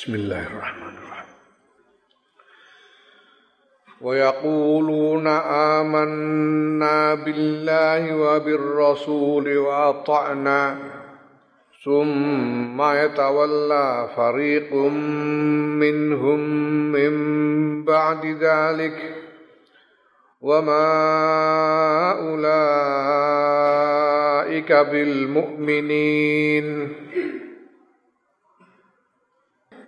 Bismillahirrahmanirrahim. ويقولون آمنا بالله وبالرسول وأطعنا ثم يتولى فريق منهم من بعد ذلك وما أولئك بالمؤمنين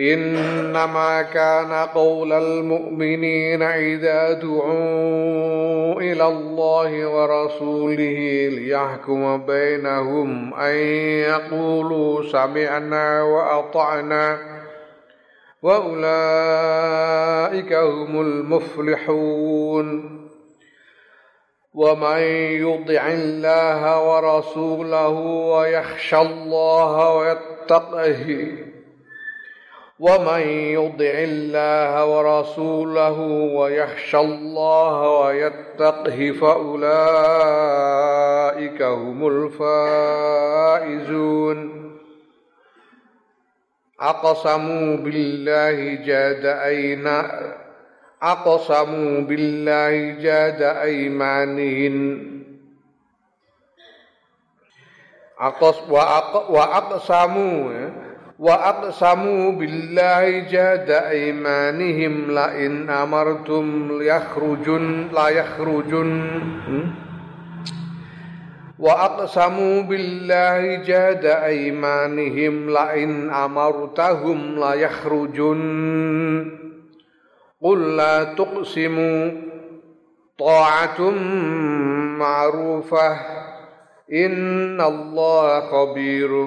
إنما كان قول المؤمنين إذا دعوا إلى الله ورسوله ليحكم بينهم أن يقولوا سمعنا وأطعنا وأولئك هم المفلحون ومن يطع الله ورسوله ويخشى الله ويتقه ومن يطع الله ورسوله ويخشى الله ويتقه فأولئك هم الفائزون أقسموا بالله جاد أينا أقسموا بالله جاد أيمانهن. أقص وأقسموا بالله جاد أيمانهم لئن أمرتم ليخرجن لا يخرجن وأقسموا بالله جاد أيمانهم لئن أمرتهم ليخرجن. قل لا تقسموا. طاعة معروفة. إن الله خبير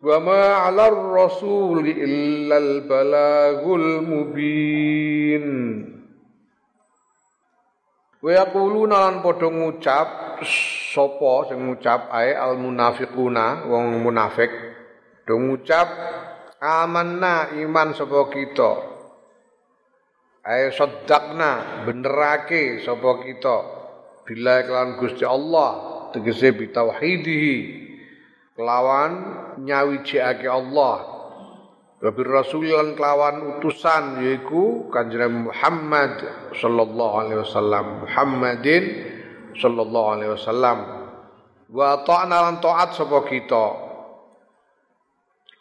wa ma 'alar rasul illa al balagul mubin. Wa yaquluna lan padha ngucap sapa sing ngucap ae al munafiquna wong munafik? Do ngucap amanna iman sapa kita? Ae saddaqna benerake sapa kita? Bila kelan Gusti Allah tegese bitauhidihi kelawan nyawijake Allah. Rabbi Rasul lan kelawan utusan yaiku Kanjeng Muhammad sallallahu alaihi wasallam. Muhammadin sallallahu alaihi wasallam. Wa ta'na lan taat sapa kita?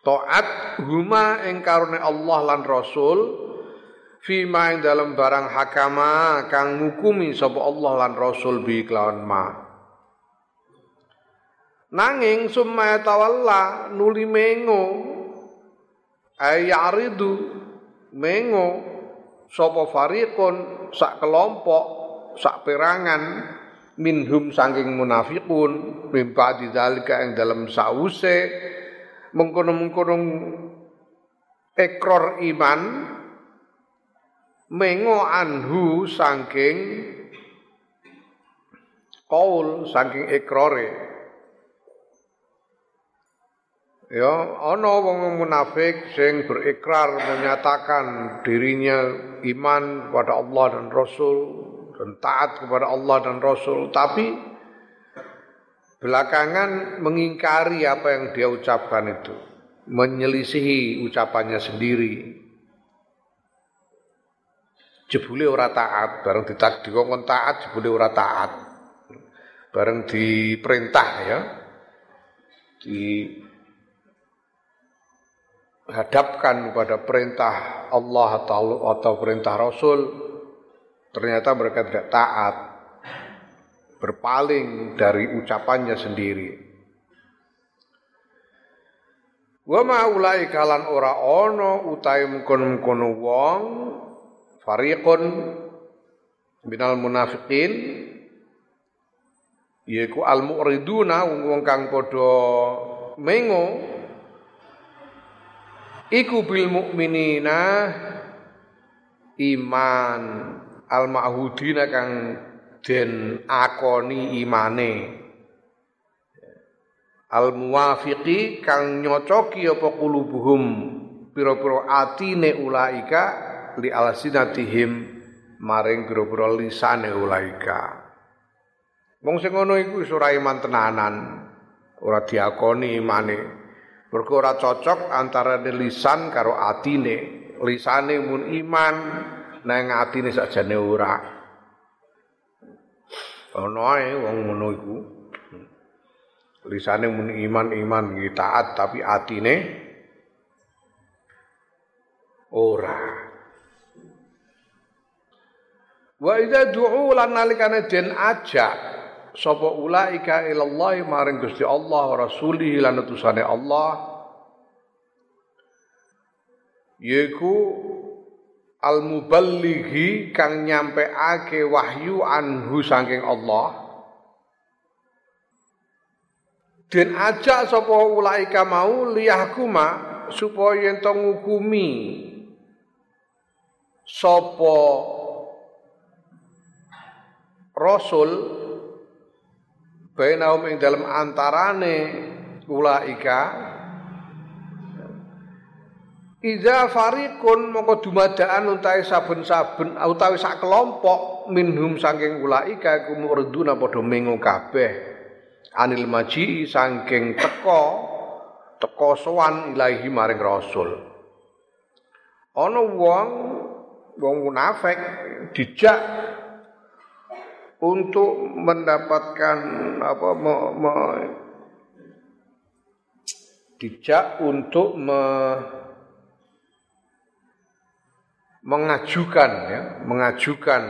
Taat huma ing karone Allah lan Rasul fima ing dalam barang hakama kang ngukumi sapa Allah lan Rasul bi kelawan ma Nanging summa tawalla nuli mengo. Ayaridu mengo sapa fariqun sak kelompok sak perangan minhum saking munafikun mimpa di dalika yang dalam sause mengkono-mengkono ekror iman mengo anhu saking kaul saking ekrore Ya, ana wong munafik sing berikrar menyatakan dirinya iman kepada Allah dan Rasul dan taat kepada Allah dan Rasul, tapi belakangan mengingkari apa yang dia ucapkan itu, menyelisihi ucapannya sendiri. jebule ora taat, bareng ditak dikongkon taat jebule ora taat. Bareng diperintah ya. Di hadapkan kepada perintah Allah atau, atau perintah Rasul ternyata mereka tidak taat berpaling dari ucapannya sendiri. Wa maulai kalan ora ono utai mungkon-mungkon wong fariqun binal munafiqin yaiku al mu'riduna wong kang padha mengo iku bil mukminina iman al ma'hudina kang den akoni imane. Al muwafiqi kang nyocoki apa kulubuhum pira-pira atine ulaika li alsinatihim maring pira-pira lisane ulaika. Wong sing ngono iku ora iman tenanan ora diakoni imane Ora cocok antara lisan karo atine. Lisane mun iman, nang atine sakjane ora. Ono ae wong ngono iku. Lisane mun iman-iman taat tapi atine ora. Wa idza du'u lan nalikane den ajak sapa ulaika ilallah maring Gusti Allah wa rasulih lan utusane Allah yaiku al muballighi kang nyampeake wahyu anhu saking Allah. Den ajak sapa ulaika mau liyahkuma supaya ento ngukumi sapa rasul bainahum ing dalam antarane ulaika Iza farikun mongko dumadaan utawi saben-saben utawi sak kelompok minhum saking ulaika iku murduna padha mengo kabeh. Anil maji saking teko teko sowan ilahi maring rasul. Ana wong wong munafik dijak untuk mendapatkan apa me, me, dijak untuk me, mengajukan ya, mengajukan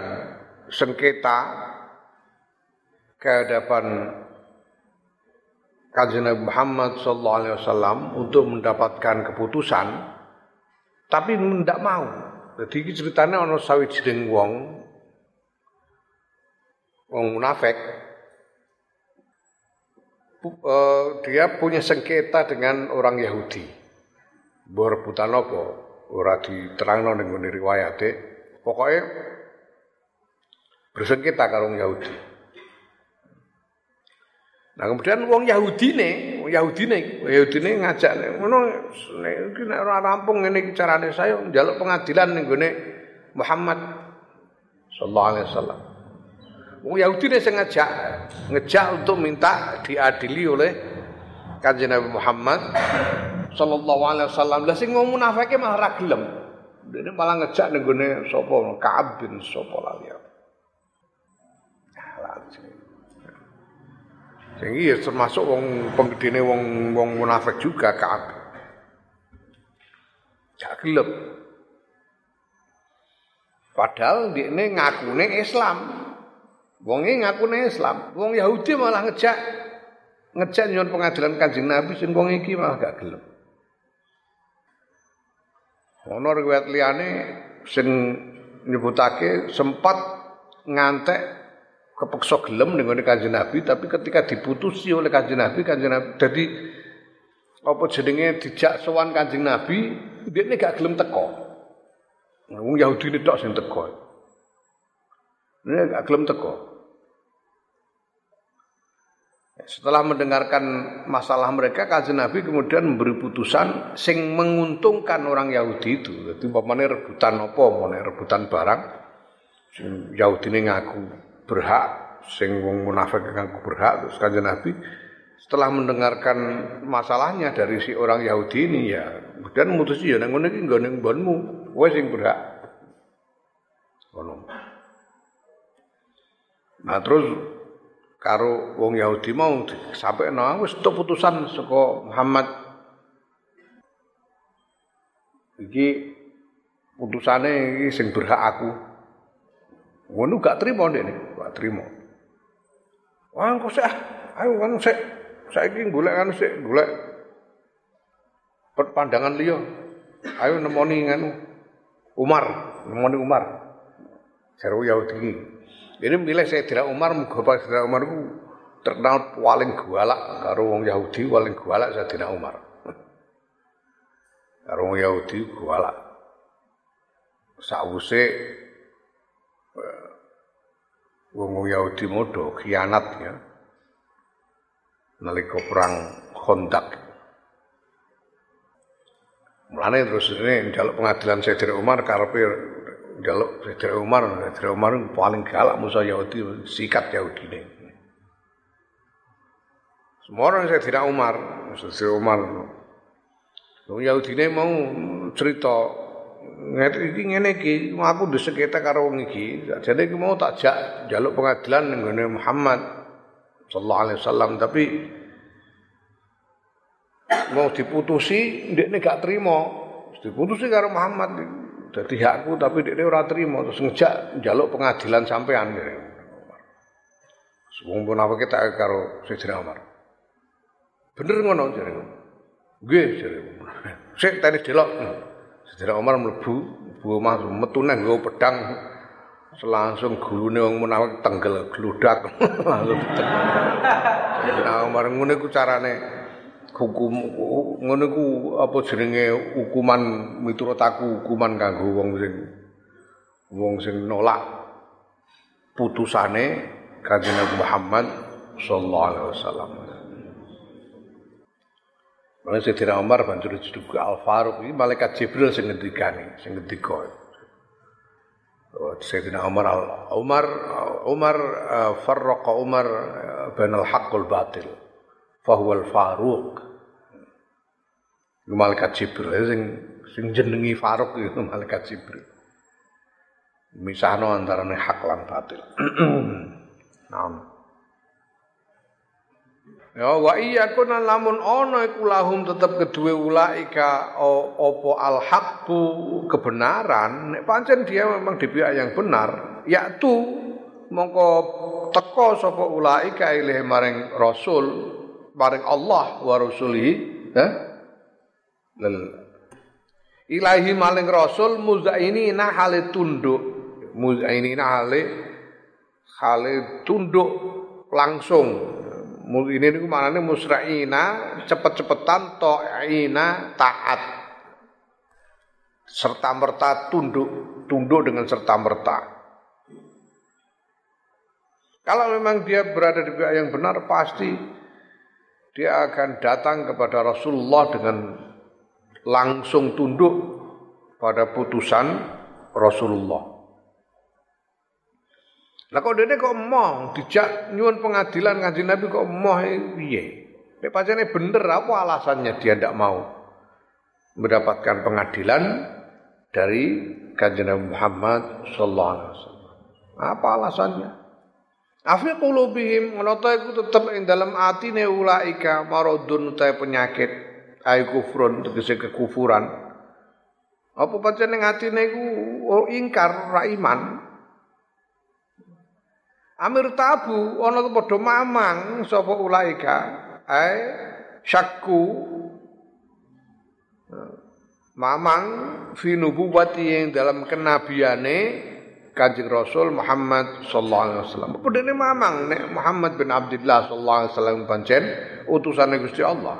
sengketa ke hadapan Nabi Muhammad sallallahu alaihi wasallam untuk mendapatkan keputusan tapi tidak mau. Jadi ceritanya ono sawijining wong wong munafik uh, dia punya sengketa dengan orang Yahudi. Berebutan apa? Ora diterangno ning ngene riwayate. Pokoke bersengketa karo Yahudi. Nah kemudian wong Yahudi nih, wong Yahudi nih, Yahudi nih ngajak nih, ngono iki nek ora rampung ngene iki carane saya njaluk pengadilan ning Muhammad sallallahu alaihi wasallam. Wong Yahudi ini sengaja ngejak untuk minta diadili oleh Kanjeng Nabi Muhammad sallallahu alaihi wasallam. Lah sing ngomong munafike malah ra gelem. Dene malah ngejak ning gone sapa Ka'ab bin sapa lali. Sing iya termasuk wong penggedene wong wong munafik juga Ka'ab. Gak gelem. Padahal dia ini ngakune Islam, Wong e ngakune Islam, wong Yahudi malah ngejak ngejak nyon pengadilan Kanjeng Nabi sing wong iki malah gak gelem. Ono riwayat liyane sing nyebutake sempat ngantek kepeksa gelem ning Kanjeng Nabi tapi ketika diputusi oleh Kanjeng Nabi Kanjeng Nabi dadi apa jenenge dijak sowan Kanjeng Nabi dia ini gak gelem teko. Wong Yahudi ini tok sing teko. Ini gak gelem teko. Setelah mendengarkan masalah mereka, kajian Nabi kemudian memberi putusan sing menguntungkan orang Yahudi itu. Jadi umpamane rebutan apa, mana rebutan barang, sing Yahudi ini ngaku berhak, sing wong munafik ngaku berhak, terus kajian Nabi setelah mendengarkan masalahnya dari si orang Yahudi ini ya, kemudian memutusi ya nang ngene iki nggone kowe sing berhak. Nah terus karo wong Yahudi mau sampai no wis putusan saka Muhammad iki putusane iki sing berhak aku. Ngono gak trimo ndekne, gak trimo. Wah, kok sih, ayo kan sik saiki golek kan sik golek pandangan liya. Ayo nemoni nganu Umar, nemoni Umar. Jaro Yahudi. Ini milih Sayyidina Umar, muga Sayyidina Umar ku terkenal paling galak karo wong Yahudi paling galak Sayyidina Umar. Karo wong Yahudi galak. Sawuse eh, wong Yahudi modo khianat ya. Nalika perang Khandaq. Mulane terus ini jaluk pengadilan Sayyidina Umar karepe jaluk Sayyidina Umar, Sayyidina Umar paling galak musuh Yahudi, sikat Yahudi ini. Semua orang Sayyidina Umar, Sayyidina Umar. Yahudi ini mau cerita ngerti iki ngene iki aku ndek sekete karo wong iki jane iki mau tak jaluk pengadilan ning Muhammad sallallahu alaihi wasallam tapi mau diputusi ndekne gak terima diputusi karo Muhammad dadi hakku tapi ndekne ora terima terus ngejak jaluk pengadilan sampean Wong pun apa kita karo Sayyidina Umar. Bener ngono jare. Nggih jare. Sik tadi delok. Sayyidina Umar mlebu bu omah metu nang nggo pedang langsung gulune wong munafik tenggel gludak langsung Sayyidina Umar ngene ku carane hukum ngono ku apa jenenge hukuman miturut aku hukuman kanggo wong sing wong sing nolak putusane Kanjeng Nabi Muhammad sallallahu alaihi wasallam. Mulai Sayyidina Umar banjur juga Al Faruq ini malaikat Jibril sing ngendikane, sing ngendika. Sayyidina Umar Al Umar Umar uh, farraqa Umar uh, bain al haqq wal batil. Fahuwa al Faruq. Malaikat Jibril sing sing jenengi Faruq itu malaikat Jibril. Misahno antarane hak lan batil. Naam. Ya wa iya kuna lamun ono iku lahum tetep kedue ulaika opo al haqqu kebenaran nek pancen dia memang di pihak yang benar yaitu mongko teko sapa ulaika ilahi maring rasul maring Allah wa rasulihi lel ilahi maring rasul muzainina hale tunduk. Muzainina hale hale tunduk langsung. Ini niku maknane musra'ina cepet-cepetan ta'ina taat. Serta merta tunduk tunduk dengan serta merta kalau memang dia berada di pihak yang benar pasti dia akan datang kepada Rasulullah dengan langsung tunduk pada putusan Rasulullah lah kok dene kok emoh dijak nyuwun pengadilan kanjeng Nabi kok emoh piye? Nek pancene bener apa alasannya dia ndak mau mendapatkan pengadilan dari kanjeng Nabi Muhammad sallallahu alaihi wasallam. Apa alasannya? Afi qulubihim ngono ta iku tetep ing dalam atine ulaika maradun ta penyakit ai kufrun tegese kekufuran. Apa pancen ning atine iku oh, ingkar ra iman? Amir tabu ana padha mamang sapa ulaika ai syakku mamang fi nubuwati yang dalam kenabiane Kanjeng Rasul Muhammad sallallahu alaihi wasallam. Pedene mamang nek Muhammad bin Abdullah sallallahu alaihi wasallam pancen utusane Gusti Allah.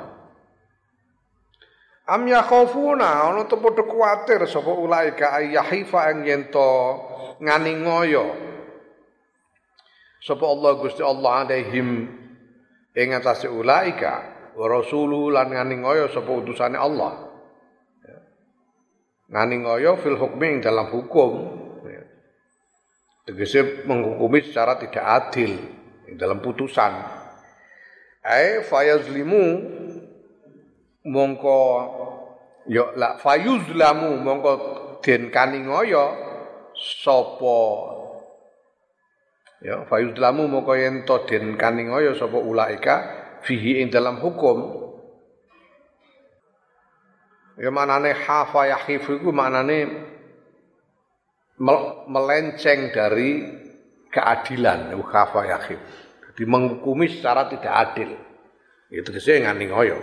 Am yakhafuna ana to padha kuwatir sapa ulaika ayyahifa ang yen ngani ngoyo sapa Allah Gusti Allah alaihim ing atase ulaika wa rasuluhu lan ngani ngoyo sapa utusane Allah ya. ngani ngoyo fil hukmi dalam hukum. Tegese menghukumi secara tidak adil dalam putusan. Ai fayazlimu mongko yo la fayuzlamu mongko den ngoyo sapa ya fayudlamu moko yen to den kaningaya sapa ulaika fihi ing dalam hukum. Ya manane hafa yahifu iku manane melenceng dari keadilan hafa yahif jadi menghukumi secara tidak adil itu kesih nganingaya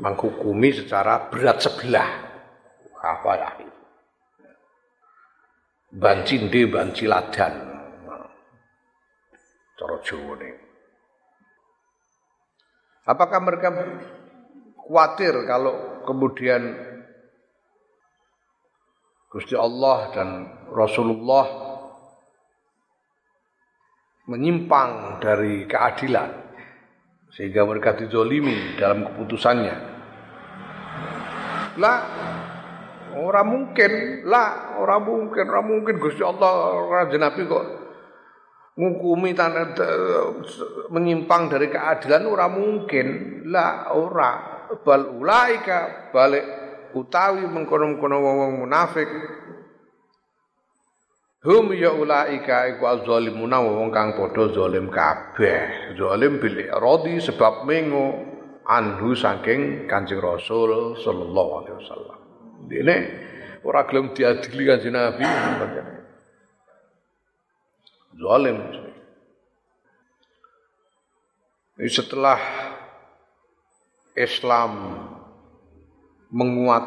menghukumi secara berat sebelah kafarahi. Ban cinde ban ciladan. Cara Jawa Apakah mereka khawatir kalau kemudian Gusti Allah dan Rasulullah menyimpang dari keadilan sehingga mereka dizolimi dalam keputusannya. Lah Ora mungkin, lah, ora mungkin, ora mungkin Gusti Allah ora Nabi kok ngukumi tanah menyimpang dari keadilan ora mungkin. Lah, ora. Bal ulaika balik utawi mengkono-mengkono wong munafik Hum ya ulaika iku azzalimuna wong kang padha zalim kabeh. Zalim bil iradi sebab mengo anhu saking Kanjeng Rasul sallallahu alaihi wasallam. Dene ora gelem diadili kanjeng Nabi Zalim. Setelah Islam menguat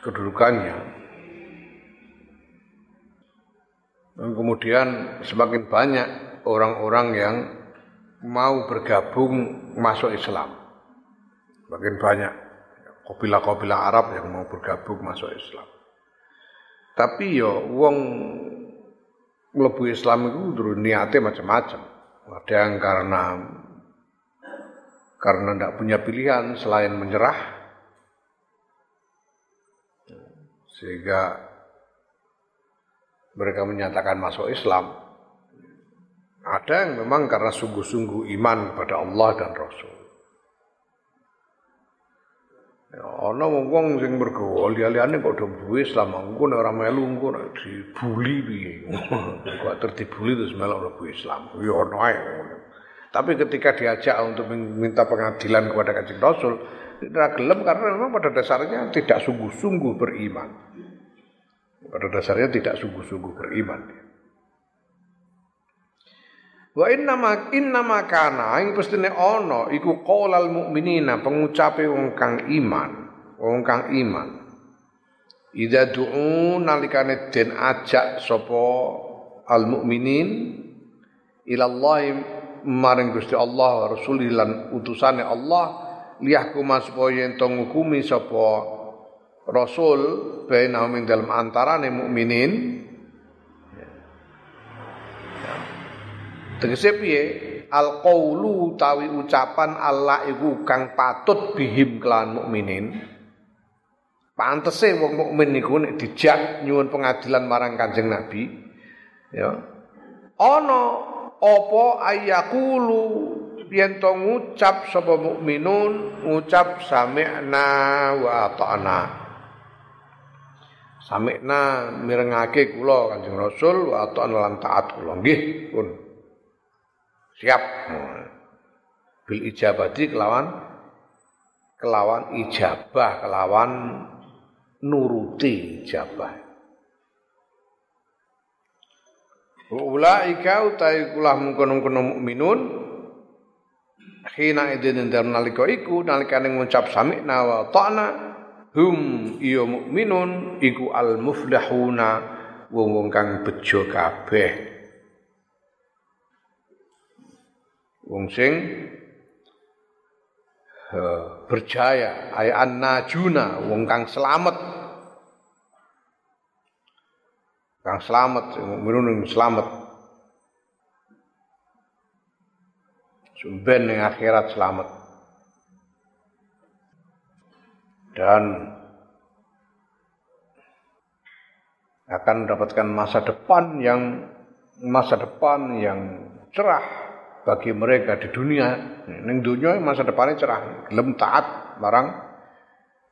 kedudukannya dan kemudian semakin banyak orang-orang yang mau bergabung masuk Islam. Semakin banyak kabilah-kabilah Arab yang mau bergabung masuk Islam. Tapi yo wong mlebu Islam itu niatnya macam-macam. Ada yang karena karena tidak punya pilihan selain menyerah sehingga mereka menyatakan masuk Islam. Ada yang memang karena sungguh-sungguh iman pada Allah dan Rasul. Ya, ana wong sing mergo ali-aliane kok do buwe Islam engko nek ora melu engko dibuli piye. Kok terdibuli terus melok mlebu Islam. Ya ono ae. Tapi ketika diajak untuk minta pengadilan kepada Kanjeng Rasul, tidak gelem karena memang pada dasarnya tidak sungguh-sungguh beriman. Pada dasarnya tidak sungguh-sungguh beriman. Wa inna ma inna ma kana ing pestine ana iku qaulal mukminina pengucape wong kang iman, wong kang iman. Idza du'u nalikane den ajak sapa al mukminin ilallahi maring Gusti Allah wa Rasulih lan utusane Allah liyahkuma supaya yen ngukumi sapa Rasul bainahum ing dalem antarane mukminin Tegese piye? Al qaulu tawi ucapan Allah iku kang patut bihim kelan mukminin. Pantese wong mukmin niku nek dijak nyuwun pengadilan marang Kanjeng Nabi, ya. Ana apa ayakulu? Yen to ngucap sapa mukminun? Ngucap sami'na wa ata'na. Sami'na mirengake kula Kanjeng Rasul wa ata'na lan taat kula. Nggih, pun. Siap. Bil ijabati kelawan kelawan ijabah kelawan nuruti ijabah Ulaika utai kulah mengkono-kono mukminun hina idin dalam nalika iku nalikane ngucap sami'na wa ta'na hum iya mukminun iku al muflihuna wong-wong kang bejo kabeh. Wong sing berjaya ay najuna wong kang selamat kang selamat mukminun selamat. Sumben ning akhirat selamat. Dan akan mendapatkan masa depan yang masa depan yang cerah bagi mereka di dunia. Ning dunia masa depannya cerah gelem taat marang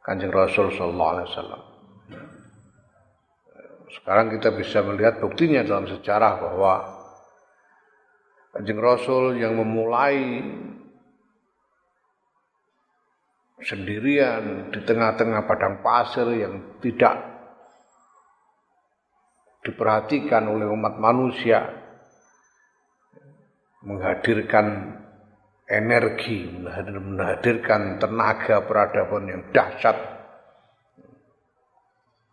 Kanjeng Rasul sallallahu alaihi wasallam sekarang kita bisa melihat buktinya dalam sejarah bahwa Kanjeng Rasul yang memulai sendirian di tengah-tengah padang pasir yang tidak diperhatikan oleh umat manusia menghadirkan energi, menghadirkan tenaga peradaban yang dahsyat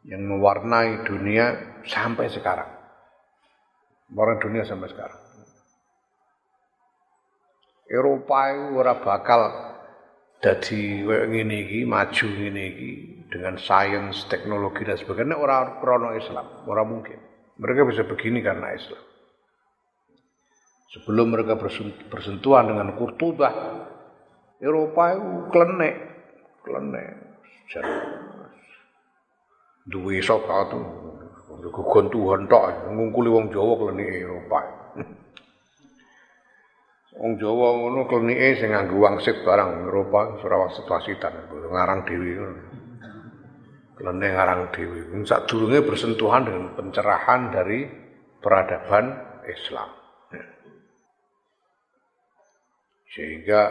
yang mewarnai dunia sampai sekarang. Mewarnai dunia sampai sekarang. Eropa itu ora bakal jadi ngene iki, maju ngene iki dengan sains, teknologi dan sebagainya orang krono Islam, orang mungkin. Mereka bisa begini karena Islam. Sebelum mereka bersentuhan dengan Kurtubah, Eropa itu klenek, klenek. Duwe itu, gugon Tuhan tok, ngungkuli wong Jawa klenek Eropa. Wong Jawa ngono klenike sing nganggo wangsit barang Eropa ora wangsit wasitan, ngarang dhewe. Klenek ngarang dhewe. Sadurunge bersentuhan dengan pencerahan dari peradaban Islam. Sehingga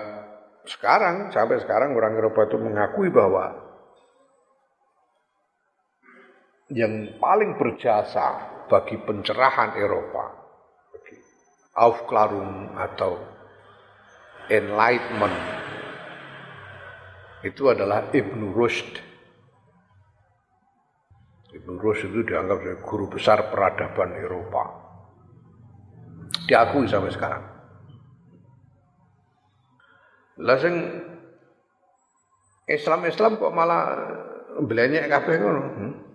sekarang, sampai sekarang orang Eropa itu mengakui bahwa yang paling berjasa bagi pencerahan Eropa, Aufklärung atau Enlightenment, itu adalah Ibnu Rushd. Ibnu Rushd itu dianggap sebagai guru besar peradaban Eropa. Diakui sampai sekarang. Lah sing Islam-Islam kok malah belenyek kabeh ngono. Hmm?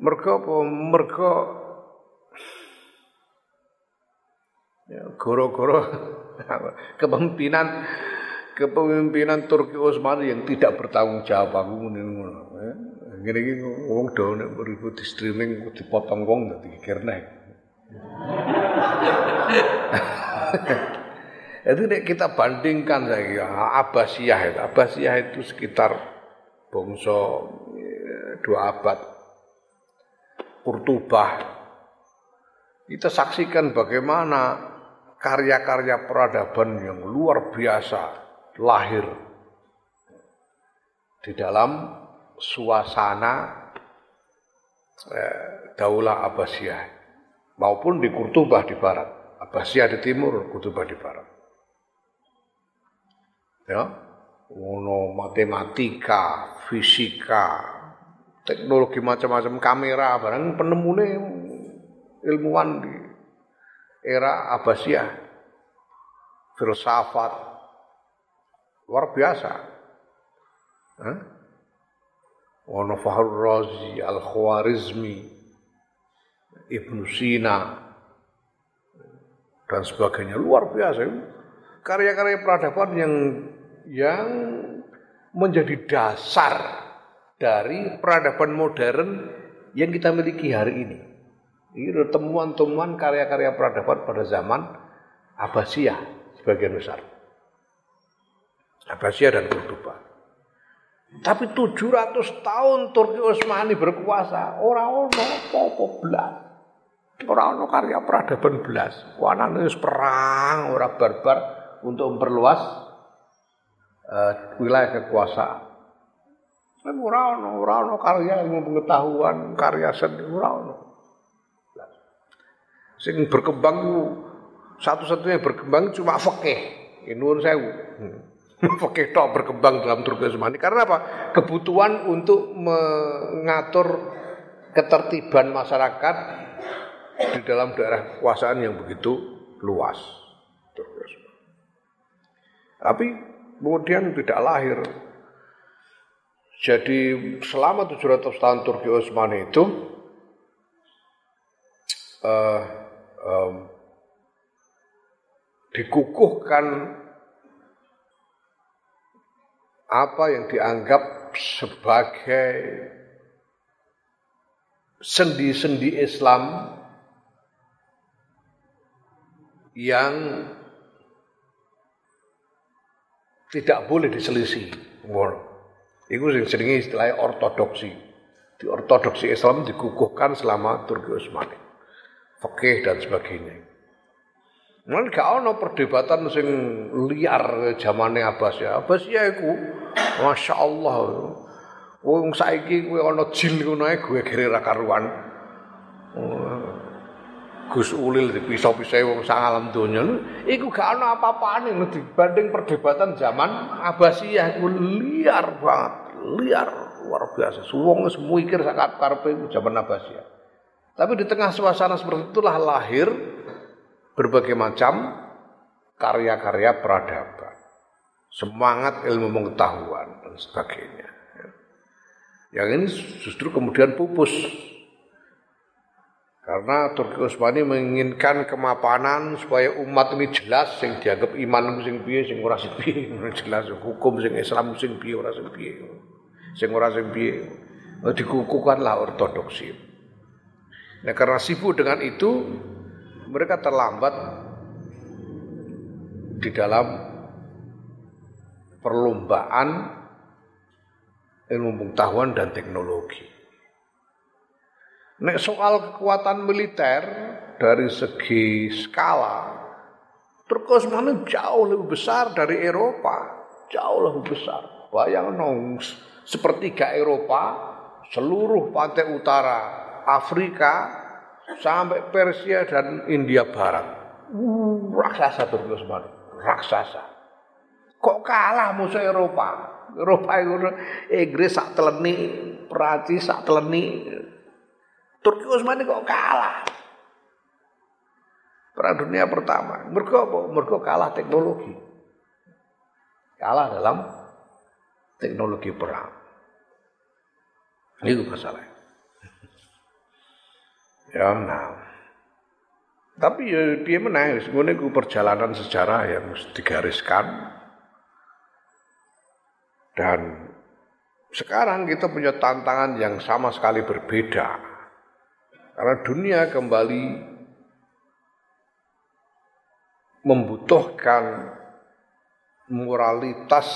Mergo apa? Mergo ya goro-goro kepemimpinan kepemimpinan Turki Utsmani yang tidak bertanggung jawab aku ngono ya. Ngene iki wong do nek di streaming dipotong wong dadi kernek. Itu kita bandingkan saya Abbasiyah itu. Abbasiyah itu sekitar bangsa dua abad. Kurtubah. Kita saksikan bagaimana karya-karya peradaban yang luar biasa lahir di dalam suasana eh, Daulah Abbasiyah maupun di Kurtubah di barat. Abbasiyah di timur, Kurtubah di barat ya ono matematika, fisika, teknologi macam-macam kamera barang penemune ilmuwan di era Abbasiyah filsafat. Luar biasa. Eh? ono Razi Al Khwarizmi Ibnu Sina dan sebagainya. Luar biasa. Karya-karya peradaban yang yang menjadi dasar dari peradaban modern yang kita miliki hari ini. Ini temuan-temuan karya-karya peradaban pada zaman Abbasiyah sebagian besar. Abbasiyah dan Kurtuba. Tapi 700 tahun Turki Utsmani berkuasa, orang ono apa-apa belas. Ora ono karya peradaban belas. Wanane perang, ora barbar untuk memperluas uh, wilayah kekuasaan. Kan ora ono, karya ilmu pengetahuan, karya seni ora ono. Sing berkembang satu-satunya berkembang cuma fikih. Nuwun sewu. Hmm. Fikih tok berkembang dalam Utsmani karena apa? Kebutuhan untuk mengatur ketertiban masyarakat di dalam daerah kekuasaan yang begitu luas. Tapi kemudian tidak lahir. Jadi selama 700 tahun Turki Utsmani itu uh, um, dikukuhkan apa yang dianggap sebagai sendi-sendi Islam yang tidak boleh diselisih. Ngono. Iku sing jenenge istilahnya ortodoksi. di ortodoksi Islam dikukuhkan selama Turki Utsmani. Fikih dan sebagainya. Nah, gak ono perdebatan sing liar zamane Abbasiyah. Abbasiyah iku Masya Allah. Wong saiki kuwi ana jil ngono ae gue kira ra karuan. Gus Ulil dipisah-pisah wong sak alam donya iku gak ana apa-apane dibanding perdebatan zaman Abbasiyah iku liar banget, liar luar biasa. Wong wis mikir sak karepe zaman Abbasiyah. Tapi di tengah suasana seperti itulah lahir berbagai macam karya-karya peradaban. Semangat ilmu pengetahuan dan sebagainya. Yang ini justru kemudian pupus. Karena Turki Utsmani menginginkan kemapanan supaya umat ini jelas sing dianggap iman sing piye sing ora sing jelas hukum sing Islam sing piye ora sing piye sing ora sing piye dikukuhkanlah ortodoksi. Nah karena sibuk dengan itu mereka terlambat di dalam perlombaan ilmu pengetahuan dan teknologi. Nek soal kekuatan militer dari segi skala, Turki Utsmani jauh lebih besar dari Eropa, jauh lebih besar. Bayang nong sepertiga Eropa, seluruh pantai utara Afrika sampai Persia dan India Barat. Uh, raksasa Turki Utsmani, raksasa. Kok kalah musuh Eropa? Eropa itu Inggris sak teleni, Perancis sak teleni. Turki Utsmani kok kalah. Perang dunia pertama. Mereka apa? Mereka kalah teknologi. Kalah dalam teknologi perang. Itu masalah. Ya, nah. Tapi ya dia menang, sebenarnya perjalanan sejarah yang digariskan dan sekarang kita punya tantangan yang sama sekali berbeda. Karena dunia kembali membutuhkan moralitas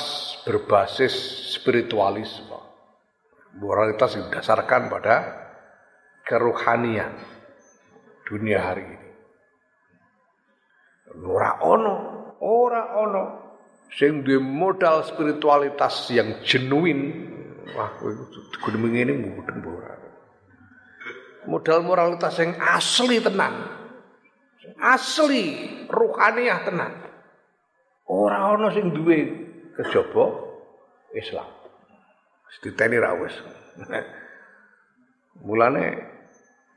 berbasis spiritualisme. Moralitas yang didasarkan pada keruhanian dunia hari ini. Ora ono, ora ono sing duwe modal spiritualitas yang genuine wah kowe kudu ngene mudeng ora modal moralitas yang asli tenan. Asli ruhaniah tenan. Ora ana sing duwe kejaba Islam diteni ra wis mulane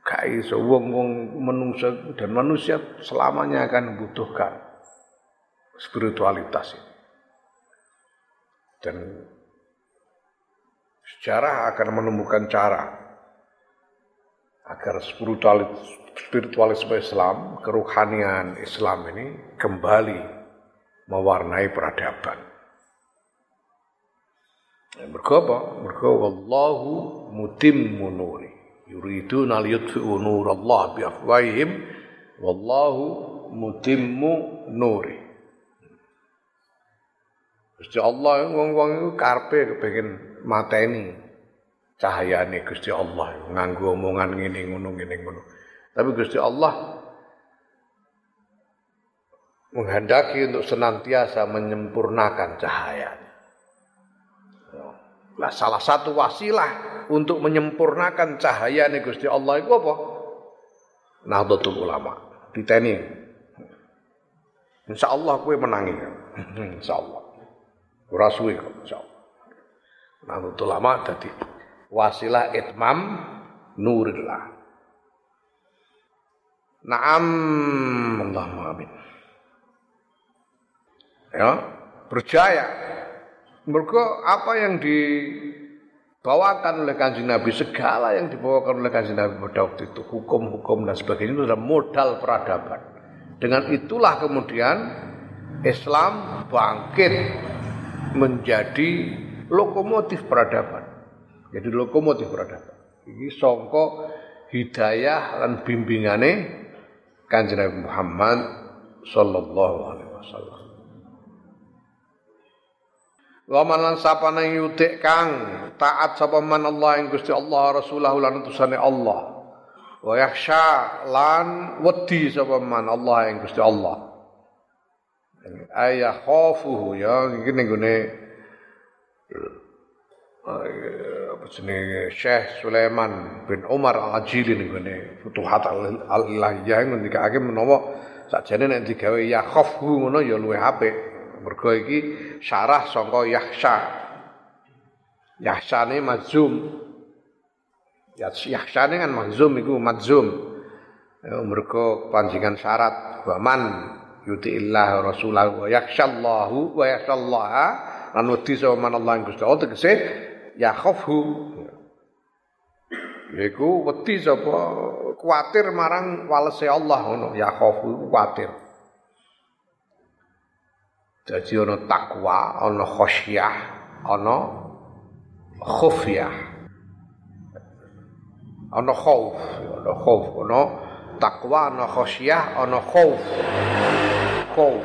gak iso wong-wong menungsa dan manusia selamanya akan membutuhkan spiritualitas ini dan sejarah akan menemukan cara agar spiritualisme Islam, keruhanian Islam ini kembali mewarnai peradaban. Mergo apa? Mergo wallahu mutimmu nuri. Yuriduna liyutfi'u nurallah bi afwahihim wallahu mutimmu nuri. Gusti Allah wong-wong iku karepe kepengin mateni cahayane Gusti Allah nganggo omongan ngene ngono ngene ngono. Tapi Gusti Allah menghendaki untuk senantiasa menyempurnakan cahayanya. Nah, salah satu wasilah untuk menyempurnakan cahaya nih Gusti Allah itu apa? Nahdlatul Ulama. Diteni. Insya Allah kue menangi. Insya Allah. Ora suwe kok insyaallah. Nahdlatul Ulama dadi wasilah itmam nurillah. Naam Allahumma amin. Ya, percaya. Mereka apa yang dibawakan oleh kanjeng Nabi, segala yang dibawakan oleh kanjeng Nabi pada waktu itu, hukum-hukum dan sebagainya itu adalah modal peradaban. Dengan itulah kemudian Islam bangkit menjadi lokomotif peradaban. Jadi lokomotif peradaban. Ini songko hidayah dan bimbingane Kanjeng Nabi Muhammad sallallahu alaihi wasallam. Wa man lan sapane yutik kang taat sapa man Allah ing Gusti Allah Rasulahu lan utusane Allah. Wa yakhsha lan wedi sapa man Allah ing Gusti Allah. Ayah khafuhu ya iki ning gone apa jenenge Syekh Sulaiman bin Umar Al-Ajili ning gone Futuhat Al-Ilahiyah ngendikake menawa sakjane nek digawe ya khafu ngono ya luwih apik. Mergo iki syarah sangka Yahsya. Yahsyane mazum. Yahsyane kan mazum iku mazum. Ya, mergo panjingan syarat waman yuti illah rasulah wa yakhsyallahu wa yakhsyallaha lan wedi sapa Allah Gusti Allah tegese ya khafhu yaiku wedi sapa kuatir marang walese Allah ngono ya khafu kuatir Jadi ana takwa, ana khosyah, ana khufyah. Ana khauf, ana khauf, ana takwa, ana khosyah, ana khauf. Khauf.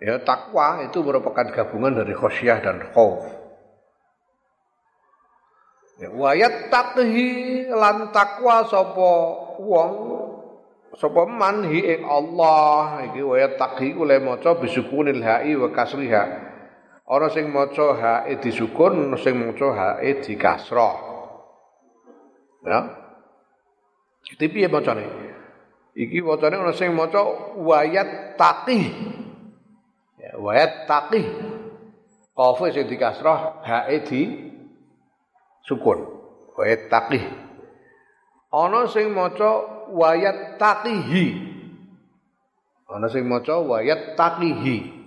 Ya takwa itu merupakan gabungan dari khosyah dan khauf. Ya, wayat takhi lan takwa sapa wong sapa man hi ing Allah iki wa taqi oleh maca bisukunil ha'i wa kasriha. Ana sing maca ha'i disukun ana sing maca ha'i dikasrah ya. Iki piye macane? Iki macane ana sing maca wayat taqi. Ya wayat taqi. Qaf sing dikasrah ha'i di sukun. Wayat taqi. Ana sing maca wayat taqihi. Ana sing maca wayat taqihi.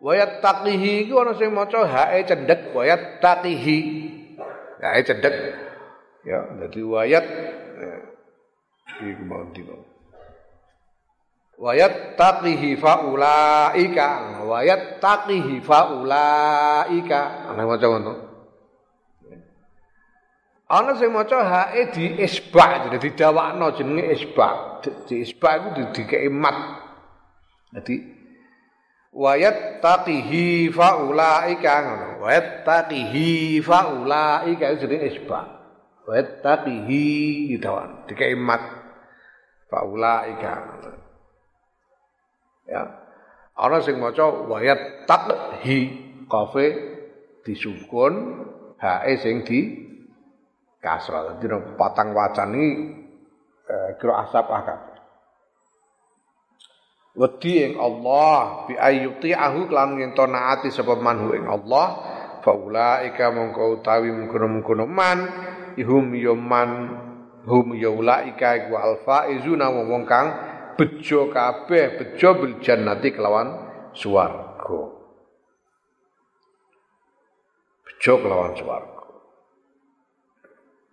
Wayat taqihi iku ana sing maca hae cendek wayat taqihi. Hae cendek. Ya, dadi wayat ya. iki mau dino. Wayat taqihi faulaika. Wayat taqihi faulaika. Ana maca ngono. Ana sing maca hae di isba jadi didawakno jenenge isba. Di isba iku dikeki mat. Dadi wayat taqihi faulaika ngono. Wayat taqihi faulaika jenenge isba. Wayat taqihi didawakno dikeki mat. Faulaika. Ya. Ana sing maca wayat taqhi kafe disukun hae sing di kasra. Dadi patang wacan iki eh, kira asap akad. Wedi ing Allah bi ayyuti'ahu lan ngento naati sapa manhu ing Allah faulaika mongko utawi mungkono-mungkono man ihum yaman hum yaulaika iku alfaizuna wong kang bejo kabeh bejo bil jannati kelawan swarga bejo kelawan swarga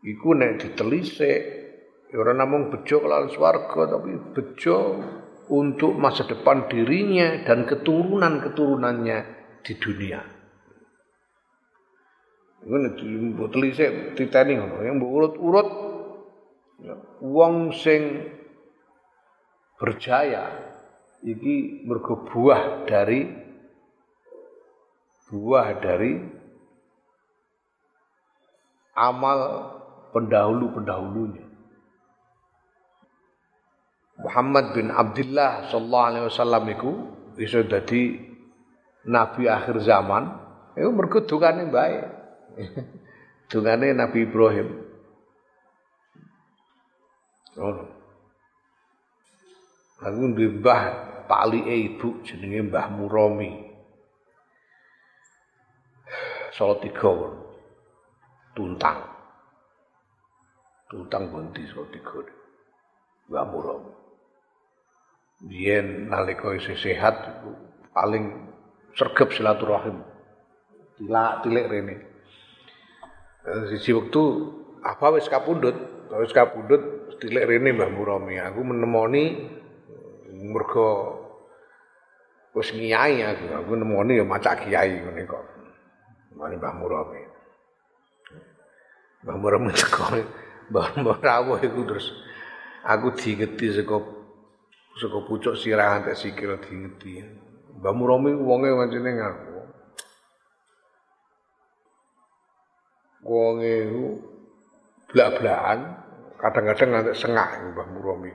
iku nek ditelisik ya ora namung bejo kelawan swarga tapi bejo untuk masa depan dirinya dan keturunan-keturunannya di dunia. Iku nek ditelisik titeni ngono, yang urut-urut ya, wong sing berjaya iki mergo buah dari buah dari amal pendahulu-pendahulunya. Muhammad bin Abdullah sallallahu alaihi wasallam iku iso dadi nabi akhir zaman. Iku mergo dungane bae. dungane Nabi Ibrahim. Oh. Aku mbah palike ibu jenenge Mbah Muromi. Salatiga tuntang. Tutang bunti so tiga. Mbak Murom. Biyen nalika isih sehat paling sergap silaturahim. Tilak tilik rene. Sisi waktu apa wis kapundut, wis kapundut tilik rene Mbah Muromi. Aku menemoni mergo wis ngiyai aku. Aku nemoni ya macak kiai ngene kok. Mani Mbah Muromi. Mbah Muromi sekolah Mbah rawuh iku terus aku digeti saka saka pucuk sirah antek sikil diingeti. Mbah Muromi wonge wancine ngaku. Wonge ku blak-blakan, kadang-kadang ngantek sengak Mbah Muromi.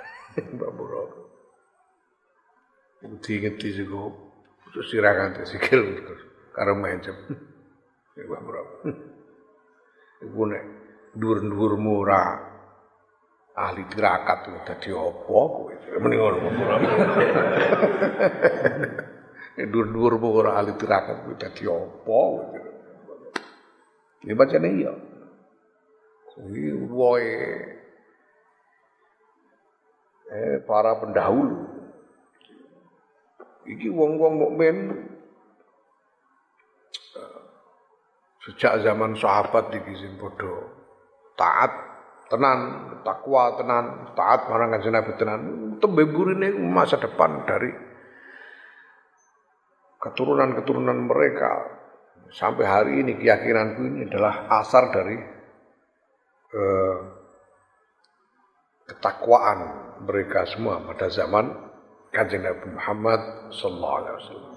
Mbah Muromi. Diingeti saka pucuk sirah antek sikil karo mencem. Mbah Muromi. Iku nek dhuwur-dhuwurmu ora ahli tirakat dadi apa kowe? Mending ngono dur-dur ora ahli tirakat kowe dadi apa ini bacane iya. Kuwi woe eh para pendahulu. Iki wong-wong mukmin sejak zaman sahabat iki sing padha taat tenan, takwa tenan, taat marang kanjeng Nabi tenan, tembe burine masa depan dari keturunan-keturunan mereka. Sampai hari ini keyakinanku ini adalah asar dari eh, ketakwaan mereka semua pada zaman kanjeng Nabi Muhammad sallallahu alaihi wasallam.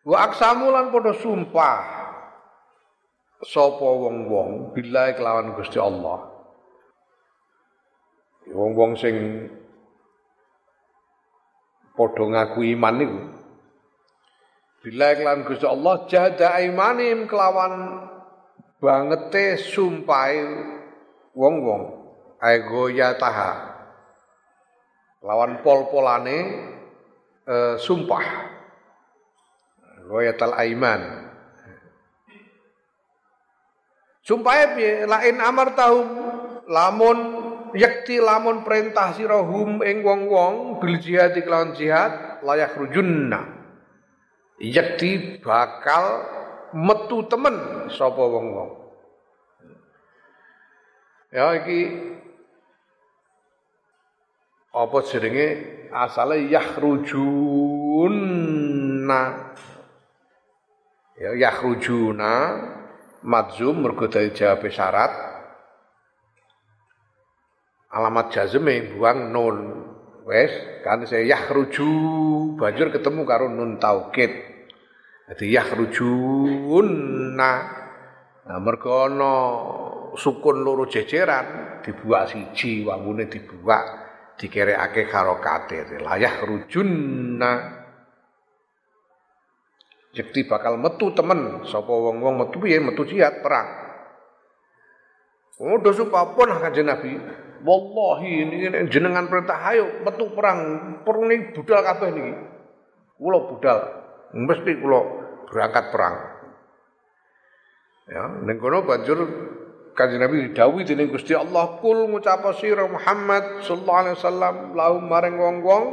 Wa aksamulan podo sumpah sapa wong-wong billahi kelawan Gusti Allah. Wong-wong sing padha ngaku iman niku. Billahi kelawan Gusti Allah jahada imanim kelawan bangete sumpahe wong-wong ego taha lawan pol-polane e, sumpah goyatal aiman Sumpah piye lain amar tahum lamun yakti lamun perintah sirahum ing wong-wong bil jihad kelawan jihad layak rujunna. Yakti bakal metu temen sapa wong-wong. Ya iki apa jenenge asale yakhrujunna. Ya yakhrujuna madzum mergo dadi jawab syarat. Alamat jazme buang nun. Wes kan saya yahruju banjur ketemu karo nun taukid. Dadi yahrujunna nah mergo ana sukun loro jejeran dibuak siji wangune dibuak dikerekake karo kate. Layah rujunna Yakti bakal metu temen sapa wong-wong metu piye metu jihad perang. Oh dosa pun kanjeng Nabi. Wallahi ini jenengan perintah ayo metu perang. Ini budal kabeh niki. Kula budal. Mesti kula berangkat perang. Ya, ning kono banjur Kanjeng Nabi didhawuhi dening Gusti Allah, "Kul ngucap sira Muhammad sallallahu alaihi wasallam lahum maring wong-wong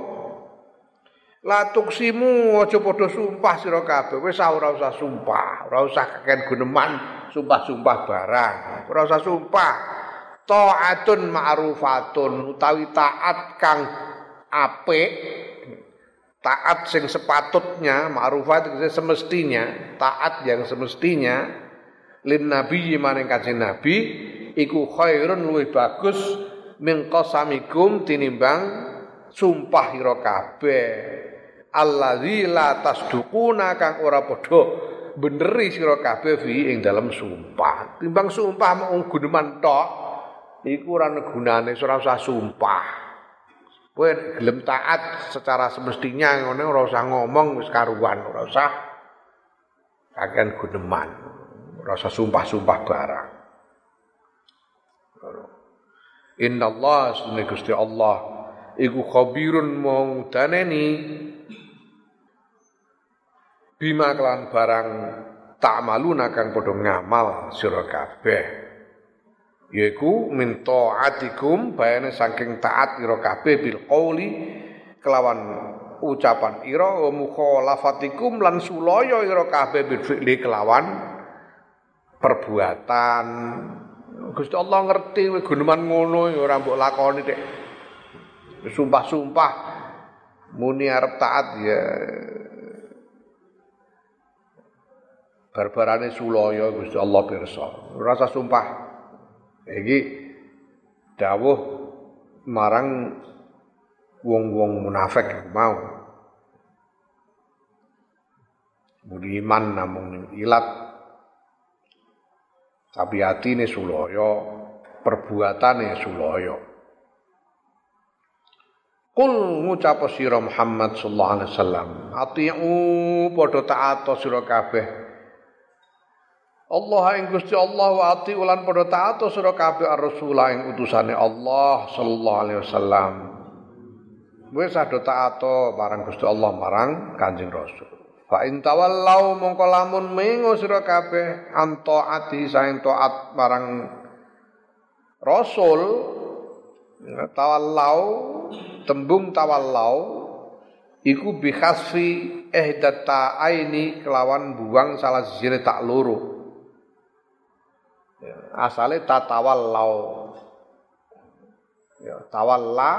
La tuksimu aja padha sumpah sira kabeh. Wis ora usah sumpah, ora usah kaken guneman sumpah-sumpah barang. Ora usah sumpah. Taatun ma'rufatun utawi taat kang apik. Taat sing sepatutnya, ma'rufat semestinya, taat yang semestinya lin nabi maring kanjeng nabi iku khairun luwih bagus min qasamikum tinimbang sumpah ira kabeh allazi la tasdukuna kang ora padha beneri sira kabeh fi ing dalem sumpah. Timbang sumpah mung guneman tok iku ora gunane ora usah sumpah. Kowe gelem taat secara semestinya ngene ora usah ngomong wis karuan, ora usah kakean guneman. Ora usah sumpah-sumpah barang. Inna Allah Gusti Allah iku khabirun mong daneni bima kelan barang tak malu nakang padha ngamal sira kabeh. Yaiku min taatikum bayane saking taat ira kabeh bil qauli kelawan ucapan ira wa mukhalafatikum lan sulaya ira kabeh bil fi'li kelawan perbuatan. Gusti Allah ngerti kowe guneman ngono ya ora mbok lakoni dek. Sumpah-sumpah muni arep taat ya barbarane sulaya Gusti Allah pirsa. Rasa sumpah. Iki dawuh marang wong-wong munafik mau muni iman namung ilat tapi atine sulaya perbuatane sulaya Kul ngucap sira Muhammad sallallahu alaihi wasallam, ati'u padha taat sira kabeh. Allah ing Gusti Allah wa ati ulan padha taat sira kabeh ar-rasul ing utusane Allah sallallahu alaihi wasallam. Wis sadha taat marang Gusti Allah marang Kanjeng Rasul. Fa in tawallau mongko lamun mengo sira kabeh ati saeng taat marang Rasul tawallau tembung tawallau iku bikhasfi ihdata aini kelawan buang salah siji tak loro ya, asale tatawallau ya tawalla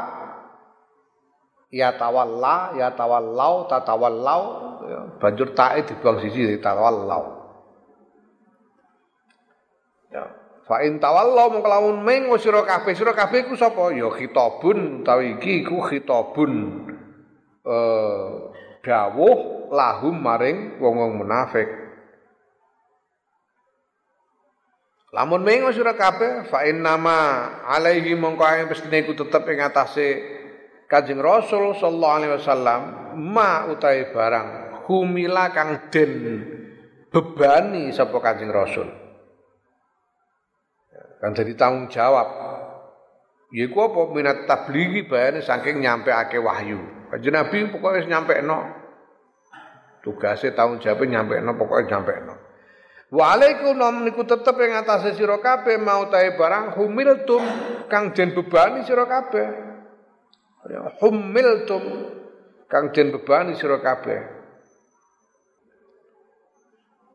ya tawalla ya tawallau tatawallau ya, banjur tae dibuang siji tatawallau Fa in tawallau mung kelamun meng sira kabeh sira kabeh ku sapa? Ya khitabun utawi iki iku khitabun eh dawuh lahum maring wong-wong munafik. Lamun meng sira kabeh fa nama alaihi mongko ae mestine iku tetep ing atase Kanjeng Rasul sallallahu alaihi wasallam ma utahe barang humila kang den bebani sapa Kanjeng Rasul kan jadi tanggung jawab Iku apa minat tablighi bayane saking nyampeake wahyu. Kanjeng Nabi pokoke nyampekno. Tugase tanggung jawab nyampekno pokoke nyampekno. Wa alaikum niku tetep ing atase sira kabeh mau tae barang humiltum kang den bebani sira kabeh. Ya, humiltum kang den bebani sira kabeh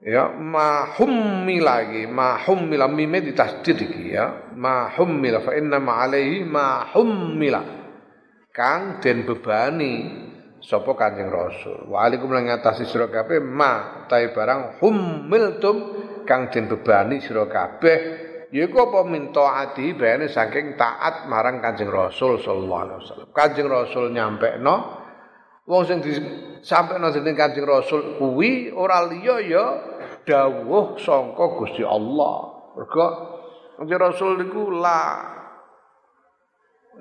ya ma hummila lagi ma hummila mime ditasdid iki ya ma hummila fa inna ma alaihi kang den bebani sapa Kanjeng Rasul? Wa alaikum lan ngatasi sira kabeh ma tae barang hummiltum kang den bebani sira kabeh. Yaiku apa minta ati bayane saking taat marang Kanjeng Rasul sallallahu alaihi wasallam. Kanjeng Rasul nyampe no wong sing disampekno dening Kanjeng Rasul kuwi ora liya ya dawuh sangka Gusti Allah. Mergo Kanjeng Rasul niku la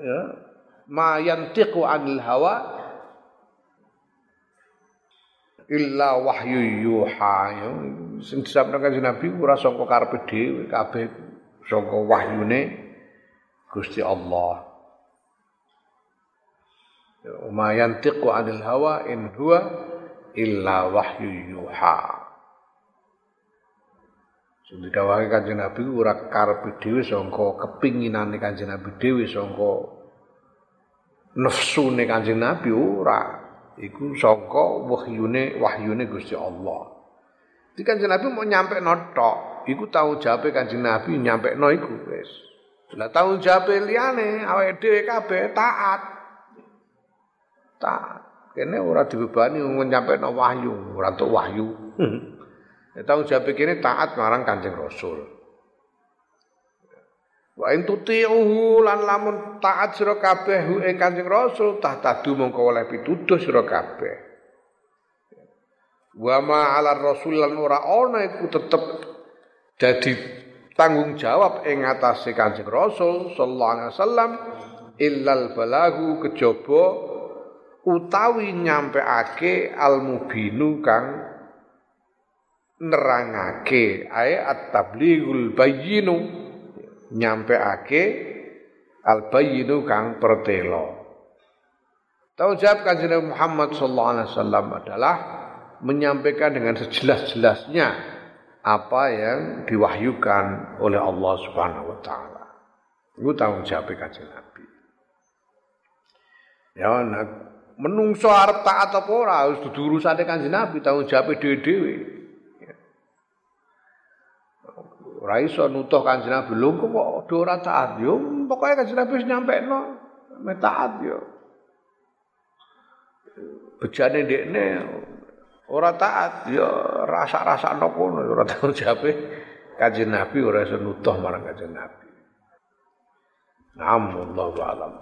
ya ma yantiqu anil hawa illa wahyu yuha ya sing kanjeng Nabi ora sangka karepe dhewe kabeh sangka wahyune Gusti Allah. Ya, ma yantiqu anil hawa in huwa illa wahyu yuha. Sing didhawuhi Kanjeng Nabi ora karepe dhewe sangka kepinginane Kanjeng Nabi dhewe sangka nafsune Kanjeng Nabi ora. Iku sangka wahyune wahyune Gusti Allah. Di Kanjeng Nabi mau nyampe notok, iku tanggung jawab Kanjeng Nabi nyampe no iku wis. Lah tanggung jawab liyane awake dhewe kabeh taat. Taat. Kene ora dibebani nyampe no wahyu, ora entuk wahyu. Ya, tanggung jawab kene taat marang Kanjeng Rasul. Wa in tuti'uhu lan lamun taat sira kabeh ing Kanjeng Rasul tah tadu mongko oleh pituduh sira kabeh. Wa ma 'ala rasul lan ora ana iku tetep dadi tanggung jawab ing atase Kanjeng Rasul sallallahu alaihi wasallam illal balagu kejaba utawi nyampeake al mubinu kang nerangake ae at-tablighul bayyinu nyampeake al-bayyinu kang pertelo. Tahu jawab kanjeng Muhammad sallallahu alaihi wasallam adalah menyampaikan dengan sejelas-jelasnya apa yang diwahyukan oleh Allah Subhanahu wa taala. Itu tanggung jawab kanjeng Nabi. Ya, menungso arep taat apa ora harus dudu urusane kanjeng Nabi, tanggung jawab dhewe-dhewe. Ora iso nutuh Kanjeng Nabi lho kok do ora taat yo pokoke Kanjeng Nabi wis nyampekno me taat yo. Bejane ndekne ora taat yo rasa-rasakno kono ora tanggung jawabe Kanjeng Nabi ora iso nutuh marang Kanjeng Nabi. Naam, Allah alam.